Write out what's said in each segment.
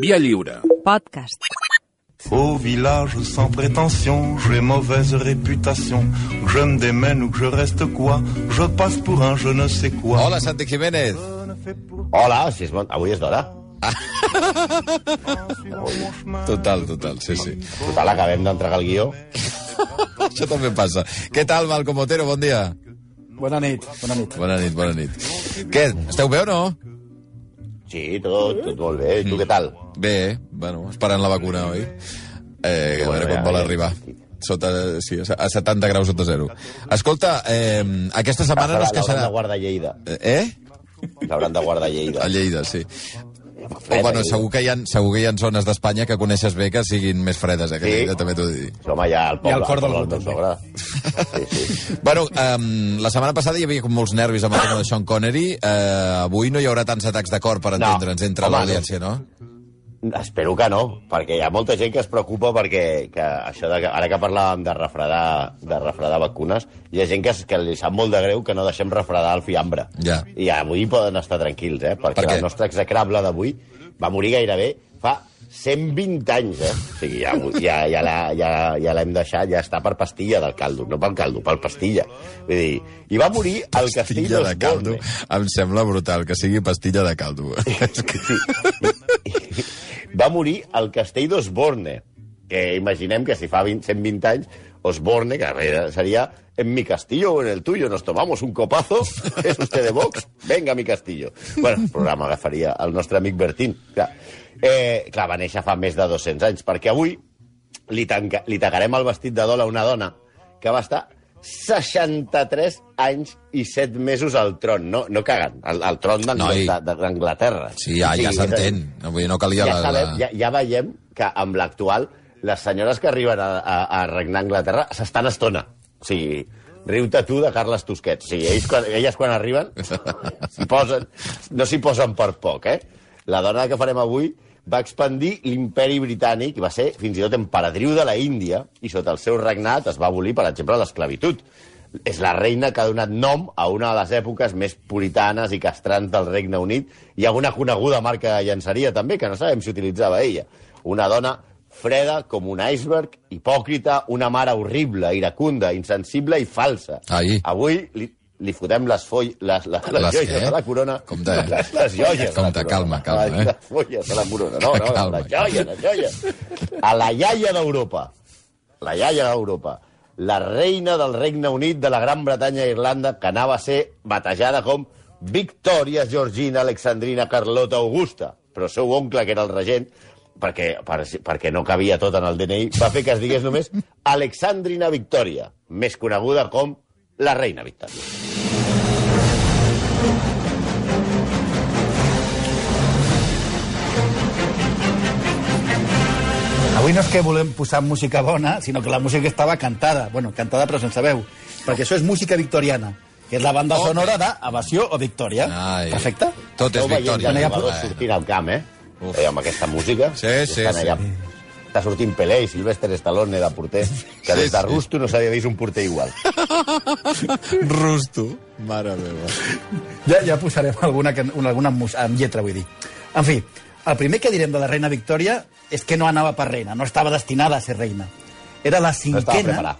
Via lliure. Podcast. Au village sans prétention, j'ai mauvaise réputation. Que je me démène ou que je reste quoi, je passe pour un je ne sais quoi. Hola, Santi Jiménez. Hola, si és bon... avui és d'hora. Total, total, sí, sí. Total, acabem d'entregar el guió. Això també passa. Què tal, Malcom Otero? Bon dia. Bona nit, bona nit. Bona nit, bona nit. Què, esteu bé o no? Sí, tot, tot molt bé. I tu què tal? Bé, bueno, esperant la vacuna, oi? Eh, a veure quan vol arribar. Sota, sí, a 70 graus sota zero. Escolta, eh, aquesta setmana no es L'hauran queixarà... de guardar Lleida. Eh? L'hauran de guardar Lleida. A Lleida, sí. O, Fred, bueno, segur que, hi ha, segur que hi ha zones d'Espanya que coneixes bé que siguin més fredes, eh? Que Sí. Lleida, també t'ho he dit. Home, ja al poble. I al cor del món, també. Sí, sí. Bueno, um, la setmana passada hi havia com molts nervis amb el tema de Sean Connery. Uh, avui no hi haurà tants atacs de cor, per No. entendre'ns, entre Home, l'audiència, no? Espero que no, perquè hi ha molta gent que es preocupa perquè que això de, ara que parlàvem de refredar, de refredar vacunes, hi ha gent que, que li sap molt de greu que no deixem refredar el fiambre. Ja. I avui poden estar tranquils, eh? Perquè Per què? el nostre execrable d'avui va morir gairebé fa 120 anys, eh? O sigui, ja, ja, ja, l'ha- ja, ja l'hem deixat, ja està per pastilla del caldo, no pel caldo, pel pastilla. Vull dir, i va morir al Pastilla de caldo. Em sembla brutal que sigui pastilla de caldo. Que... va morir al castell d'Osborne, que imaginem que si fa 20, 120 anys, Osborne, que seria en mi castillo o en el tuyo, nos tomamos un copazo, és usted de Vox, venga a mi castillo. Bueno, el programa agafaria el nostre amic Bertín. Clar, eh, clar va néixer fa més de 200 anys, perquè avui li, tanca, li tagarem el vestit de dol a una dona que va estar 63 anys i 7 mesos al tron. No, no caguen, al, al tron d'Anglaterra. Sí, ja, ja O sigui, s'entén. No, no calia ja, la... sabem, la... ja, ja veiem que amb l'actual les senyores que arriben a, a, a regnar Anglaterra s'estan estona. O sigui, riu-te tu de Carles Tusquets. O sigui, ells, quan, elles quan arriben posen, no s'hi posen per poc, eh? La dona que farem avui va expandir l'imperi britànic i va ser fins i tot emperadriu de la Índia i sota el seu regnat es va abolir, per exemple, l'esclavitud. És la reina que ha donat nom a una de les èpoques més puritanes i castrants del Regne Unit i una coneguda marca de llançaria també, que no sabem si utilitzava ella. Una dona freda com un iceberg, hipòcrita, una mare horrible, iracunda, insensible i falsa. Ai. Avui li, li fotem les, foll, les, les, les, Les joies de la corona. Compte? Les, les joies de la corona. calma, calma, eh? les folles de la corona. No, no, Calma. les joies, les joies. A la iaia d'Europa. La iaia d'Europa. La reina del Regne Unit de la Gran Bretanya i Irlanda, que anava a ser batejada com Victòria Georgina Alexandrina Carlota Augusta. Però seu oncle, que era el regent, perquè, per, perquè no cabia tot en el DNI, va fer que es digués només Alexandrina Victòria, més coneguda com la reina Victòria. Avui no és que volem posar música bona, sinó que la música estava cantada. Bueno, cantada però sense veu. Perquè això és música victoriana, que és la banda Ok. sonora d'Evasió o Victòria. Ai. Perfecte? Tot és veient victòria. ja ja jugadors Bueno. sortint al camp, eh? Uf. eh? Amb aquesta música. Sí, sí, sí. Allà. Està sortint Pelé i Sylvester Stallone de porter, que Sí, des de sí. Rusto no s'havia vist un porter igual. Rusto. Mare meva. Ja, ja posarem alguna, una, alguna amb lletra, vull dir. En fi, el primer que direm de la reina Victòria és que no anava per reina, no estava destinada a ser reina. Era la No estava cinquena... preparat.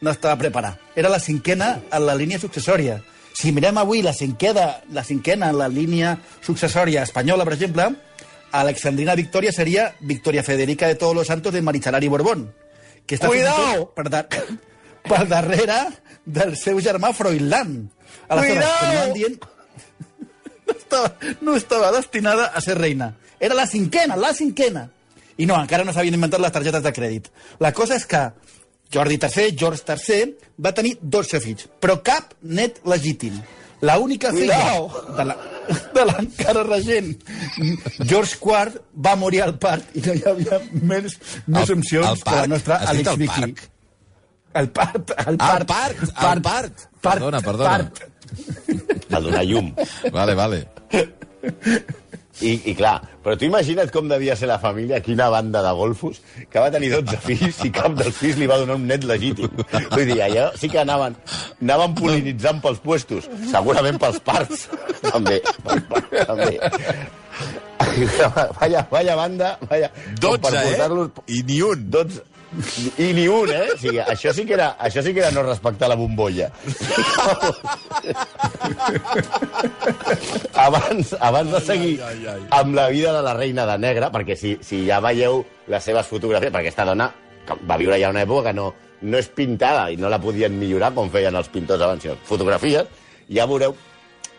no estava preparat. Era la cinquena en la línia successòria. Si mirem avui la cinquena, la cinquena en la línia successòria espanyola, per exemple, Alexandrina Victoria seria Victoria Federica de Todos los Santos de Marichalari Borbón. Que està Cuidao! Per, dar per darrere del seu germà Froilán. Aleshores, dient, no estava, no estava destinada a ser reina. Era la cinquena, la cinquena. I no, encara no s'havien inventat les targetes de crèdit. La cosa és que Jordi III, George III, va tenir 12 fills, però cap net legítim. La única filla Cuidao! de la- de l'encara regent George IV va morir al part i no hi havia més, més Al- opcions al que la parc? nostra Alex al Vicky. parc? El part, el Ah, el part, part, el part. Perdona, perdona. Part. A donar llum. Vale, vale. I, I clar, però tu imagina't com devia ser la família, quina banda de golfos, que va tenir 12 fills i cap dels fills li va donar un net legítim. Vull dir, allò sí que anaven, anaven polinitzant pels puestos, segurament pels parcs, també. Pels parcs, també. vaya, vaya banda, vaya... com 12, eh? I ni un. 12, i ni un, eh? O sigui, això sí que era, això sí que era no respectar la bombolla. abans, abans de seguir amb la vida de la reina de negra, perquè si, si ja veieu les seves fotografies, perquè aquesta dona va viure ja una època que no, no és pintada i no la podien millorar com feien els pintors abans, sinó fotografies, ja veureu,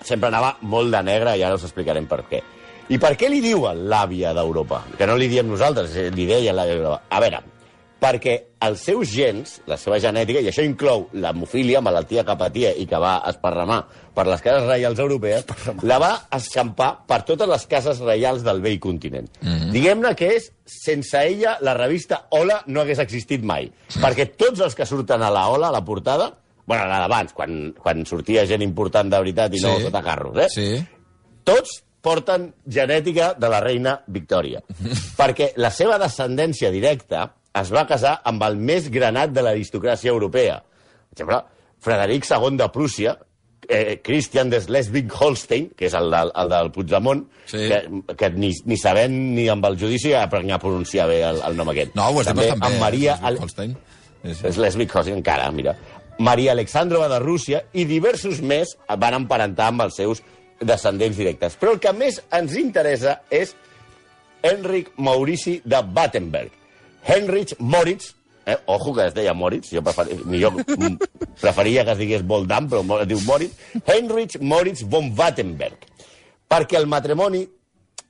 sempre anava molt de negre i ara us explicarem per què. I per què li diuen l'àvia d'Europa? Que no li diem nosaltres, eh, li deien l'àvia d'Europa. A veure, perquè els seus gens, la seva genètica, i això inclou l'hemofília, malaltia que patia i que va esparramar per les cases reials europees, la va escampar per totes les cases reials del vell continent. Mm -hmm. Diguem-ne que és, sense ella, la revista Hola no hagués existit mai. Perquè tots els que surten a la Hola, a la portada, bueno, la d'abans, quan, quan sortia gent important de veritat i no Sí. sota carros, eh? Sí. tots porten genètica de la reina Victòria. perquè la seva descendència directa es va casar amb el més granat de l'aristocràcia europea. Per exemple, Frederic II de Prússia, eh, Christian de Schleswig-Holstein, que és el del, el del Puigdemont, Sí. que, que ni, ni sabent ni amb el judici a pronunciar bé el, el nom aquest. No, ho estem També bastant bé. Maria... Holstein. Sí, sí. Schleswig-Holstein encara, mira. Maria Alexandrova de Rússia i diversos més van emparentar amb els seus descendents directes. Però el que més ens interessa és Henrik Maurici de Battenberg. Heinrich Moritz, eh, ojo que es deia Moritz, jo prefer, ni jo mm, preferia que es digués Voldam, però es diu Moritz, Heinrich Moritz von Battenberg. Perquè el matrimoni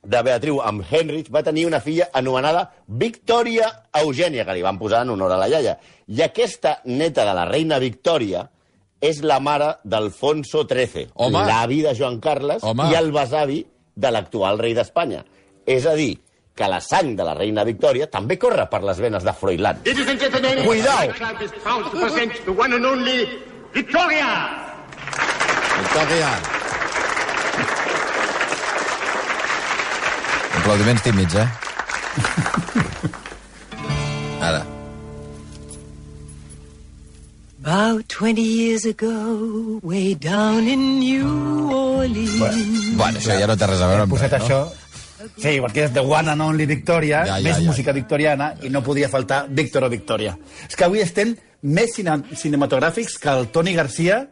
de Beatriu amb Heinrich va tenir una filla anomenada Victòria Eugènia, que li van posar en honor a la iaia. I aquesta neta de la reina Victòria és la mare d'Alfonso XIII, l'avi de Joan Carles Home. i el besavi de l'actual rei d'Espanya. És a dir, que la sang de la reina Victòria també corre per les venes de Froilán. Cuidao. my club is proud to present the one and only Victoria! Victòria. Aplaudiments tímids, eh? Ara. About 20 years ago, way down in New Orleans. Bueno, això ja no té res a veure amb posat res, no? això... Sí, perquè és The One and Only Victoria, Ja, ja, més ja. música victoriana, i no podia faltar Víctor o Victoria. És que avui estem més cine cinematogràfics que el Toni Garcia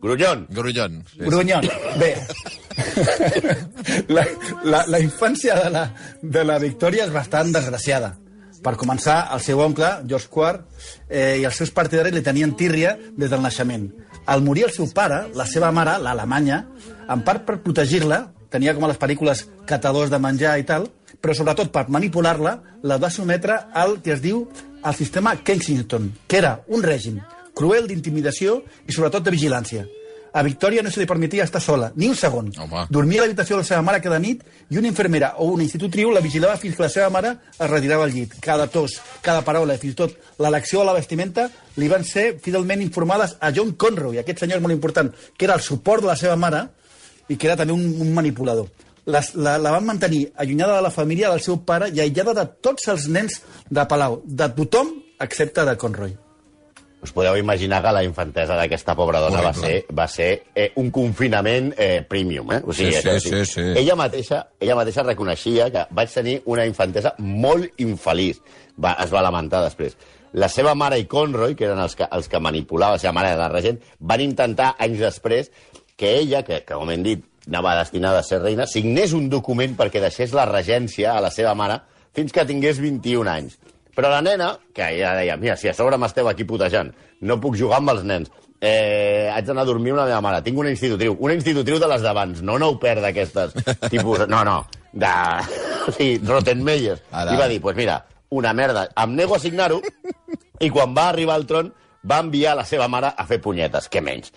Grullón. Grullón. Sí. Grunyón. Bé, la, la, la infància de la, de la Victòria és bastant desgraciada. Per començar, el seu oncle, George IV, eh, i els seus partidaris li tenien tírria des del naixement. Al morir el seu pare, la seva mare, l'Alemanya, en part per protegir-la, tenia com a les pel·lícules catadors de menjar i tal, però sobretot per manipular-la, la va sometre al que es diu el sistema Kensington, que era un règim cruel d'intimidació i sobretot de vigilància. A Victòria no se li permetia estar sola, ni un segon. Home. Dormia a l'habitació de la seva mare cada nit i una infermera o una institutriu la vigilava fins que la seva mare es retirava al llit. Cada tos, cada paraula i fins i tot l'elecció de la vestimenta li van ser fidelment informades a John Conroy, aquest senyor molt important, que era el suport de la seva mare i que era també un, un manipulador. Les, la, la van mantenir allunyada de la família del seu pare i aïllada de tots els nens de Palau, de tothom excepte de Conroy. Us podeu imaginar que la infantesa d'aquesta pobra dona va ser, va ser eh, un confinament eh, premium. Eh? O sigui, Sí, sí, sí, sí. Ella, mateixa, ella mateixa reconeixia que vaig tenir una infantesa molt infeliç. Va, es va lamentar després. La seva mare i Conroy, que eren els que, els que manipulava, la seva mare de la regent, van intentar anys després que ella, que, que com hem dit, anava destinada a ser reina, signés un document perquè deixés la regència a la seva mare fins que tingués 21 anys. Però la nena, que ja deia, mira, si a sobre m'esteu aquí putejant, no puc jugar amb els nens, eh, haig d'anar a dormir amb la meva mare, tinc una institutriu, una institutriu de les d'abans, no nou per d'aquestes tipus, no, no, de, sí, Rottenmeier. Ara. I va dir, pues mira, una merda, em nego a signar-ho, i quan va arribar al tron va enviar la seva mare a fer punyetes, què menys.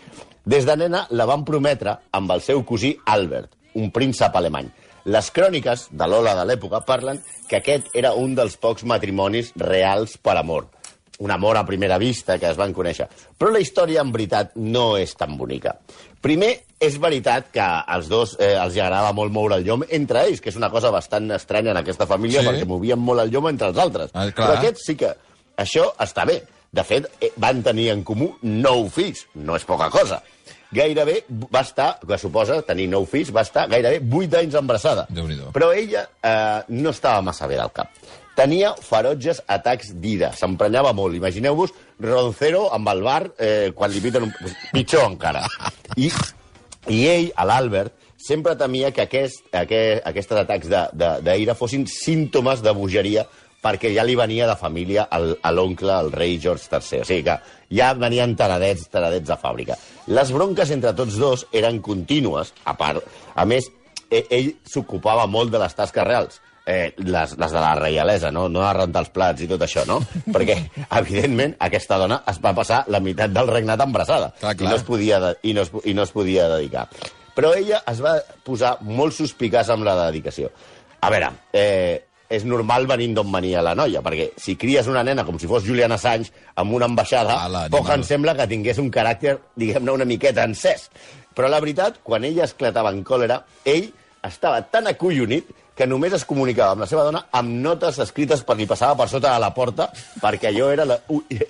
Des de nena la van prometre amb el seu cosí Albert, un príncep alemany. Les cròniques de l'Ola de l'època parlen que aquest era un dels pocs matrimonis reals per amor. Un amor a primera vista que es van conèixer. Però la història, en veritat, no és tan bonica. Primer, és veritat que als dos eh, els agradava molt moure el llom entre ells, que és una cosa bastant estranya en aquesta família, Sí. perquè movien molt el llom entre els altres. Ah, clar. Però aquest sí que... Això està bé. De fet, eh, van tenir en comú nou fills. No és poca cosa. gairebé va estar, que suposa tenir nou fills, va estar gairebé 8 anys embarassada. Però ella eh, no estava massa bé al cap. Tenia ferotges atacs d'ira, s'emprenyava molt. Imagineu-vos Roncero amb el bar eh, quan li piten un... Pitjor encara. I, i ell, a l'Albert, sempre temia que aquest, aquest, aquests atacs d'ira de, de, d'ira fossin símptomes de bogeria perquè ja li venia de família al- a l'oncle, el rei George III. O sigui que ja venien taradets, taradets de fàbrica. Les bronques entre tots dos eren contínues, a part. A més, e- ell s'ocupava molt de les tasques reals. Eh, les, les de la reialesa, no? no de rentar els plats i tot això, no? Perquè, evidentment, aquesta dona es va passar la meitat del regnat embarassada Clar, clar. i no es podia, de, i no es, i no es podia dedicar. Però ella es va posar molt suspicaç amb la dedicació. A veure, eh, és normal venint d'on venia la noia, perquè si cries una nena com si fos Julian Assange amb una ambaixada, Ala, poc em sembla que tingués un caràcter, diguem-ne, una miqueta encès. Però la veritat, quan ella esclatava en còlera, ell estava tan acollonit que només es comunicava amb la seva dona amb notes escrites per li passava per sota de la porta, perquè allò era la,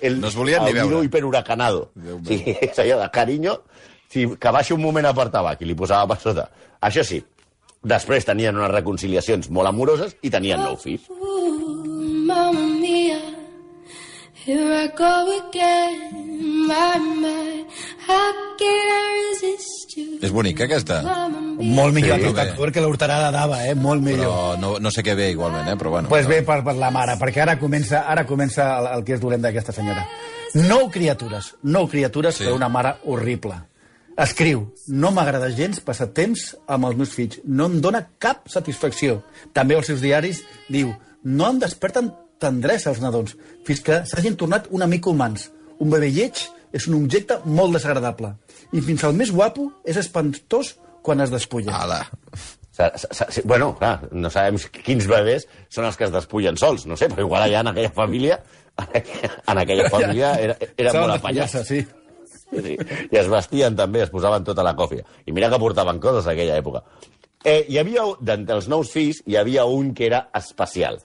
el, No es volien ni el veure. hiperhuracanado. Sí, és allò de carinyo, si, que baixi un moment a per tabac i li posava per sota. Això sí, després tenien unes reconciliacions molt amoroses i tenien nou fills. Mamma mia, here I go again. My, my, how can I resist you? És bonica, aquesta. Mamma mia. Molt millor Sí, aquest actor que l'Horterada dava, eh? Molt millor. Però no, no sé què ve igualment, eh? Però bueno. Pues bé per, per la mare, perquè ara comença, ara comença el, el que és dolent d'aquesta senyora. Nou criatures, nou criatures Sí. sí. per una mare horrible. Escriu, no m'agrada gens passar temps amb els meus fills, no em dóna cap satisfacció. També als seus diaris diu, no em desperten tendresa els nadons, fins que s'hagin tornat una mica humans. Un bebè lleig és un objecte molt desagradable. I fins al més guapo és espantós quan es despulla. Ala. Bueno, clar, no sabem quins bebès són els que es despullen sols, no sé, però igual allà en aquella família, en aquella família era, era molt apanyats. sí. Sí, I es vestien també, es posaven tota la còfia. I mira que portaven coses aquella època. Eh, hi havia, d'entre els nous fills, hi havia un que era especial.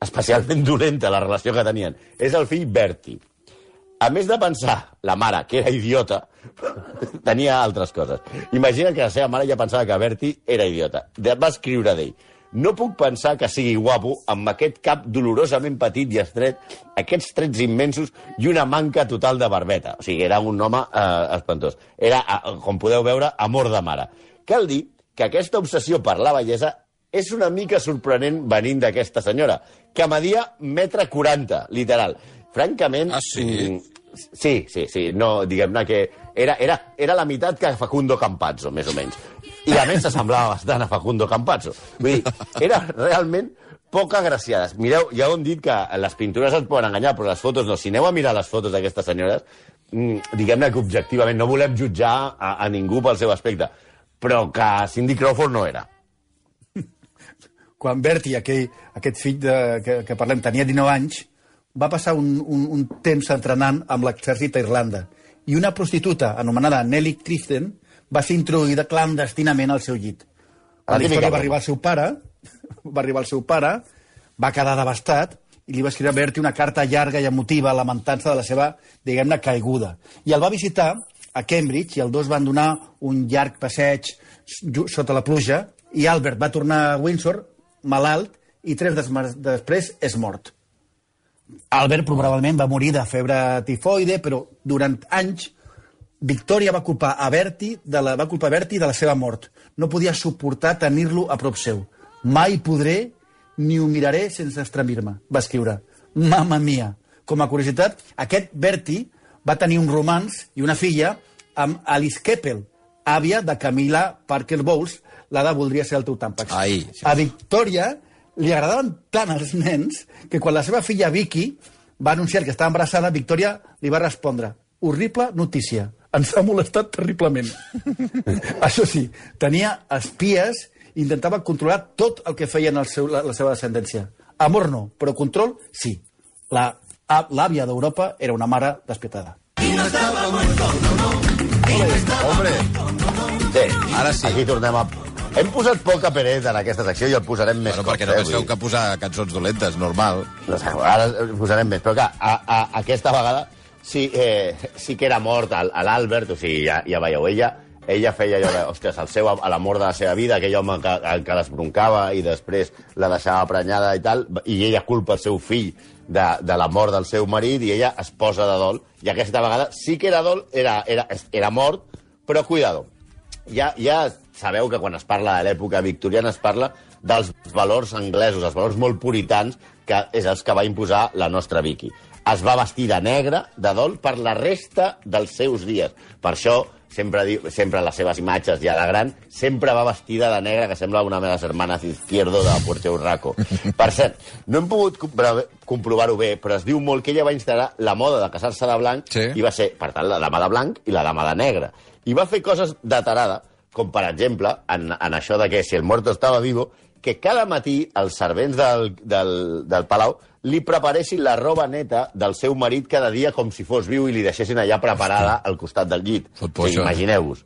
Especialment dolenta la relació que tenien. És el fill Bertie. A més de pensar, la mare, que era idiota, tenia altres coses. Imagina que la seva mare ja pensava que Bertie era idiota. Va escriure d'ell. No puc pensar que sigui guapo amb aquest cap dolorosament petit i estret, aquests trets immensos i una manca total de barbeta. O sigui, era un home eh, espantós. Era, eh, com podeu veure, amor de mare. Cal dir que aquesta obsessió per la bellesa és una mica sorprenent venint d'aquesta senyora, que media metre 40, literal. Francament... Ah, sí? mm, Sí, sí, sí. No, diguem-ne que era, era, era la meitat que Facundo Campazzo, més o menys. I a més s'assemblava bastant a Facundo Campazzo. Vull dir, era realment poc agraciades. Mireu, ja ho hem dit que les pintures et poden enganyar, però les fotos no. Si aneu a mirar les fotos d'aquestes senyores, mm, diguem-ne que objectivament no volem jutjar a, a ningú pel seu aspecte, però que Cindy Crawford no era. quan Bertie, aquell, aquest fill de, que, que parlem, tenia 19 anys, va passar un, un, un temps entrenant amb l'exèrcit a Irlanda. I una prostituta anomenada Nelly Clifton va ser introduïda clandestinament al seu llit. La La història va arribar al seu pare, va arribar al seu pare, va quedar devastat i li va escriure a Bertie una carta llarga i emotiva lamentant-se de la seva, diguem-ne, caiguda. I el va visitar a Cambridge i els dos van donar un llarg passeig sota la pluja i Albert va tornar a Windsor malalt i tres des després és mort. Albert probablement va morir de febre tifoide, però durant anys Victòria va culpar a Bertie de la, va culpar Bertie de la seva mort. No podia suportar tenir-lo a prop seu. Mai podré ni ho miraré sense estremir-me, va escriure. Mamma mia. Com a curiositat, aquest Bertie va tenir un romans i una filla amb Alice Keppel, àvia de Camila Parker Bowles, la de Voldria ser el teu tàmpax. Ai. A Victòria li agradaven tant els nens que quan la seva filla Vicky va anunciar que estava embarassada, Victòria li va respondre horrible notícia, ens ha molestat terriblement. Això sí, tenia espies i intentava controlar tot el que feien el seu, la, la seva descendència. Amor no, però control sí. L'àvia d'Europa era una mare despietada. Hombre, Sí, Ara sí. Aquí tornem a... Hem posat poca peret en aquesta secció i el posarem més bueno, perquè no eh, penseu que posar cançons dolentes, normal. No sé, ara posarem més, però clar, a, a, aquesta vegada sí, eh, sí que era mort l'Albert, o sigui, ja, ja veieu, ella, ella feia allò de, ostres, el seu, a l'amor de la seva vida, aquell home que, que l'esbroncava i després la deixava prenyada i tal, i ella culpa el seu fill de, de la mort del seu marit i ella es posa de dol. I aquesta vegada sí que era dol, era, era, era mort, però cuidado, ja, ja sabeu que quan es parla de l'època victoriana es parla dels valors anglesos, els valors molt puritans, que és els que va imposar la nostra Vicky. Es va vestir de negre, de dol, per la resta dels seus dies. Per això, sempre, diu, sempre les seves imatges ja de gran, sempre va vestida de negre, que sembla una de les hermanes izquierdo de Puerto Urraco. Per cert, no hem pogut comprovar-ho bé, però es diu molt que ella va instal·lar la moda de casar-se de blanc Sí. i va ser, per tant, la dama de blanc i la dama de negre. I va fer coses de tarada, com per exemple, en, en això de que si el muerto estava vivo, que cada matí els servents del, del, del Palau li preparessin la roba neta del seu marit cada dia com si fos viu i li deixessin allà preparada al costat del llit. Por, Sí? Imagineu-vos.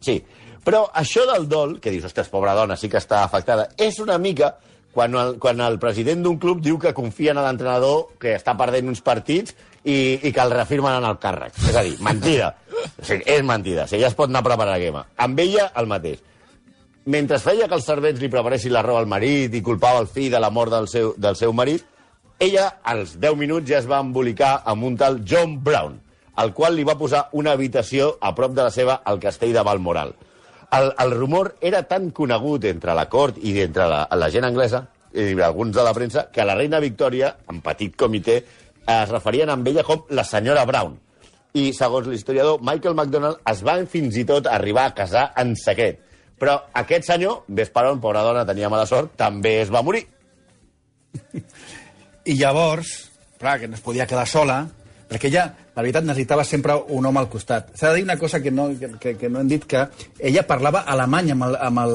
Sí, però això del dol, que dius, ostres, pobra dona, sí que està afectada, és una mica quan el, quan el president d'un club diu que confia en l'entrenador que està perdent uns partits i, i que el reafirmen en el càrrec. És a dir, mentida. O sigui, és mentida. O sigui, ja es pot anar a preparar la quema. Amb ella, el mateix. Mentre feia que els servents li preparessin la roba al marit i culpava el fill de la mort del seu, del seu marit, ella, als 10 minuts, ja es va embolicar amb un tal John Brown, el qual li va posar una habitació a prop de la seva al castell de Balmoral. El, el rumor era tan conegut entre la cort i entre la, la gent anglesa, i alguns de la premsa, que la reina Victòria, en petit comitè, es referien amb ella com la senyora Brown. I, segons l'historiador Michael McDonald, es van fins i tot arribar a casar en secret. Però aquest senyor, ves per on, pobra dona, tenia mala sort, també es va morir. I llavors, clar, que no es podia quedar sola, perquè ella, la veritat, necessitava sempre un home al costat. S'ha de dir una cosa que no, que, que no hem dit, que ella parlava alemany amb el, amb el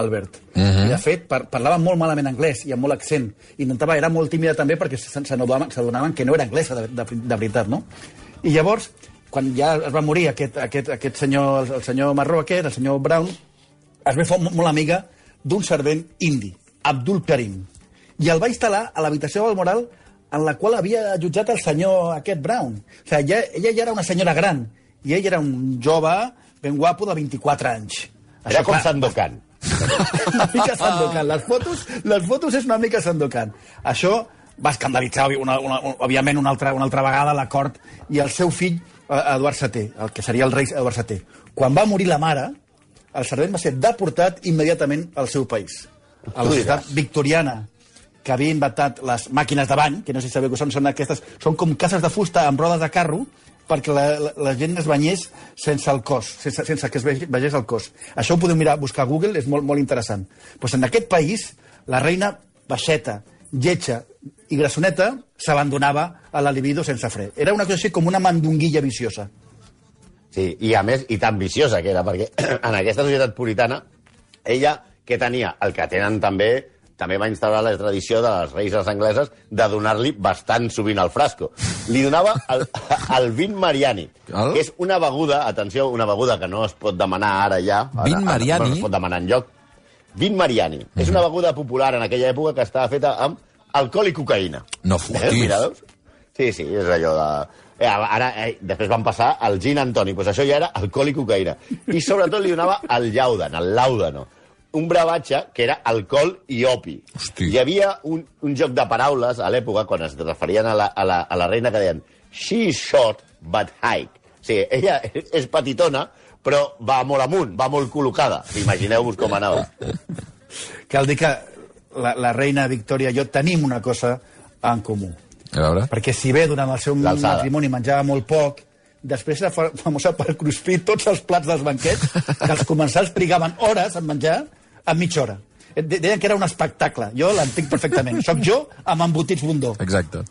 Albert. Uh -huh. I, de fet, par parlava molt malament anglès i amb molt accent. Intentava, era molt tímida també perquè s'adonaven que no era anglesa de, de, de veritat, no? I llavors, quan ja es va morir aquest, aquest, aquest senyor, el, el senyor marró aquest, el senyor Brown, es va fer molt amiga d'un servent indi, Abdul Karim, i el va instal·lar a l'habitació del Moral en la qual havia jutjat el senyor aquest Brown. O sigui, ja, ella ja era una senyora gran, i ell era un jove ben guapo de 24 anys. Era com clar, Sandokan. una mica Sandokan. Les fotos, les fotos és una mica Sandokan. Això va escandalitzar, una, una, òbviament, una altra, una altra vegada la cort i el seu fill, eh, Eduard VII, el que seria el rei Eduard VII. Quan va morir la mare, el servent va ser deportat immediatament al seu país. A la diràs. victoriana, que havia inventat les màquines de bany, que no sé si sabeu què són, són aquestes, són com cases de fusta amb rodes de carro, perquè la, la, la gent es banyés sense el cos, sense, sense que es vegés el cos. Això ho podeu mirar, buscar a Google, és molt, molt interessant. Pues en aquest país, la reina baixeta, lletja i grassoneta s'abandonava a la libido sense fre. Era una cosa així com una mandonguilla viciosa. Sí, i a més, i tan viciosa que era, perquè en aquesta societat puritana, ella, que tenia? El que tenen també, també va instaurar la tradició de les reises angleses de donar-li bastant sovint el frasco. Li donava el, el vin mariani, El? que és una beguda, atenció, una beguda que no es pot demanar ara ja. Ara, Vin ara, Mariani? Bueno, no es pot demanar enlloc. Vin mariani. Mm -hmm. És una beguda popular en aquella època que estava feta amb alcohol i cocaïna. No Eh, fotis. mira, veus? Sí, sí, és allò de... Eh, ara, eh, després van passar al gin Antoni, doncs això ja era alcohol i cocaïna. I sobretot li donava el llaudan, el laudano, un bravatge que era alcohol i opi. Hosti. Hi havia un, un joc de paraules a l'època, quan es referien a la, a, la, a la reina, que deien she is short but high. O sigui, ella és petitona, però va molt amunt, va molt col·locada. Imagineu-vos com anava. Cal dir que la, la reina Victòria i jo tenim una cosa en comú. A veure... Perquè si bé durant el seu matrimoni menjava molt poc, després era fa- famosa per cruspir tots els plats dels banquets, que els comensals trigaven hores en menjar en mitja hora. De- Deien que era un espectacle. Jo l'entenc perfectament. Soc jo amb embotits bundó. Exacte.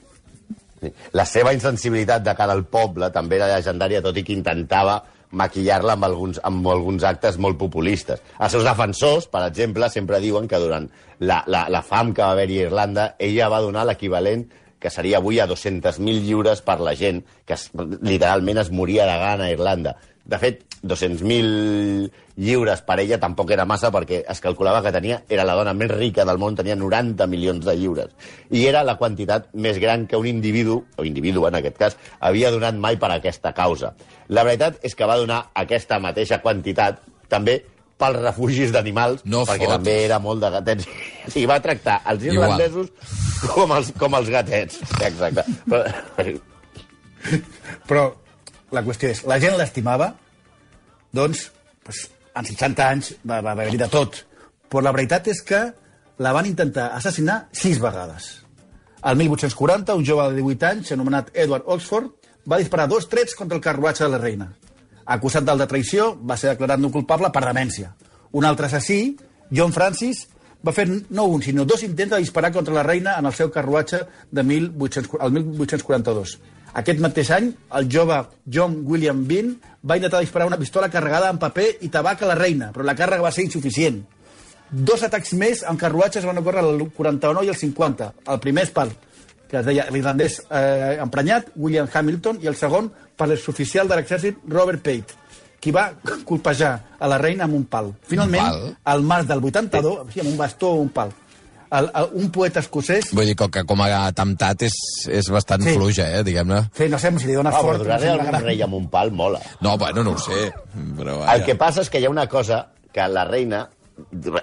Sí. La seva insensibilitat de cara al poble també era llegendària, tot i que intentava maquillar-la amb, alguns, amb alguns actes molt populistes. Els seus defensors, per exemple, sempre diuen que durant la, la, la fam que va haver-hi a Irlanda, ella va donar l'equivalent que seria avui a 200.000 lliures per la gent, que es, literalment es moria de gana a Irlanda. De fet, 200.000 lliures per ella tampoc era massa perquè es calculava que tenia era la dona més rica del món, tenia 90 milions de lliures. I era la quantitat més gran que un individu, o individu en aquest cas, havia donat mai per a aquesta causa. La veritat és que va donar aquesta mateixa quantitat també pels refugis d'animals, No perquè fotis. també era molt de gatets. O sigui, va tractar els Igual. irlandesos com els, com els gatets. Exacte. Però, Però la qüestió és, la gent l'estimava, doncs, doncs, en 60 anys va, va haver-hi de tot. Però la veritat és que la van intentar assassinar sis vegades. El 1840, un jove de 18 anys, anomenat Edward Oxford, va disparar dos trets contra el carruatge de la reina. Acusat del de traïció, va ser declarat no culpable per demència. Un altre assassí, John Francis, va fer no un, sinó dos intents de disparar contra la reina en el seu carruatge de 1800, el 1842. Aquest mateix any, el jove John William Bean va intentar disparar una pistola carregada amb paper i tabac a la reina, però la càrrega va ser insuficient. Dos atacs més amb carruatges van ocórrer el 49 i el 50. El primer és per, que es deia l'irlandès eh, emprenyat, William Hamilton, i el segon per l'exoficial de l'exèrcit Robert Pate, qui va colpejar a la reina amb un pal. Finalment, pal? al març del 82, sí, amb un bastó o un pal, el, el, un poeta escocès Vull dir que, que com a atemptat és, és bastant Sí. fluix, eh, diguem-ne. Sí, no sé si li dona ah, fort. però no donar-li algun gran. rei amb un pal mola. No, bueno, no ho sé. Però, El que passa és que hi ha una cosa que la reina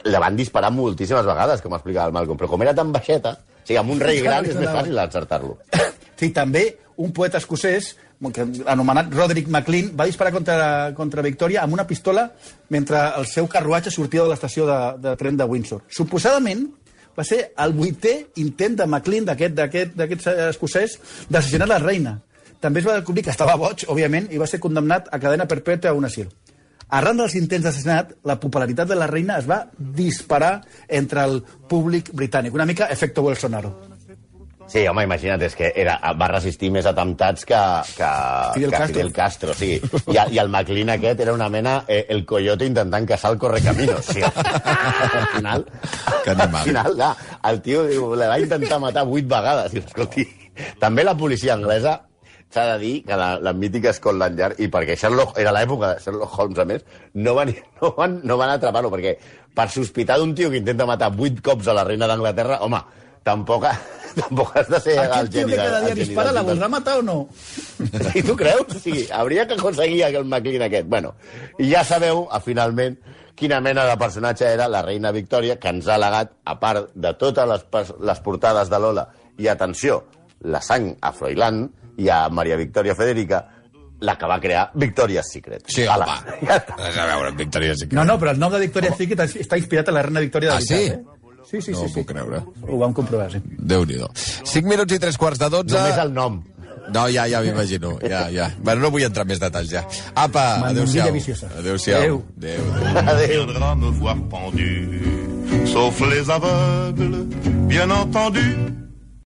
la van disparar moltíssimes vegades, com explicava el Malcolm, però com era tan baixeta, o sigui, amb un rei gran és més fàcil encertar-lo. Sí, també un poeta escocès que, anomenat Roderick MacLean va disparar contra, contra Victòria amb una pistola mentre el seu carruatge sortia de l'estació de, de tren de Windsor. Suposadament va ser el vuitè intent de MacLean, d'aquest escocès, d'assassinar la reina. També es va descobrir que estava boig, òbviament, i va ser condemnat a cadena perpètua a un asil. Arran dels intents d'assassinat, la popularitat de la reina es va disparar entre el públic britànic. Una mica efecto Bolsonaro. Sí, home, imagina't, és que era, va resistir més atemptats que, que, Fidel que Castro. Fidel Castro. Sí. I, I el McLean aquest era una mena eh, el coyote intentant caçar el correcaminos. Sí. al final, Que animal. al final ja, el tio diu, la va intentar matar vuit vegades. I, escolti, també la policia anglesa s'ha de dir que la, la mítica Scotland Yard, i perquè Sherlock, era l'època de Sherlock Holmes, a més, no van, no van, no van atrapar-lo, perquè per sospitar d'un tio que intenta matar vuit cops a la reina d'Anglaterra, home, tampoc, tampoc has de ser el Aquest tio geni que cada el dia geni dispara, la voldrà matar o no? I tu creus? Sí, hauria que aconseguir aquell McLean aquest. Bueno, i ja sabeu, a, finalment, quina mena de personatge era la reina Victòria, que ens ha legat, a part de totes les, les portades de Lola, i atenció, la sang a Froilán i a Maria Victòria Federica, la que va crear Victoria's Secret. Sí, Ala, home. ja a veure, Victòria sí que... No, no, però el nom de Victoria Secret està inspirat en la reina Victòria de Ah, sí? eh? Sí, sí, No sí. ho sí. puc creure. Ho vam comprovar, sí. Déu-n'hi-do. 5 minuts i 3 quarts de 12. Només el nom. No, ja, ja m'imagino. Ja, ja. Bueno, no vull entrar en més detalls, ja. Apa, adéu-siau. Adéu-siau. Adéu. Adéu, adéu. Sauf les aveugles, bien entendu.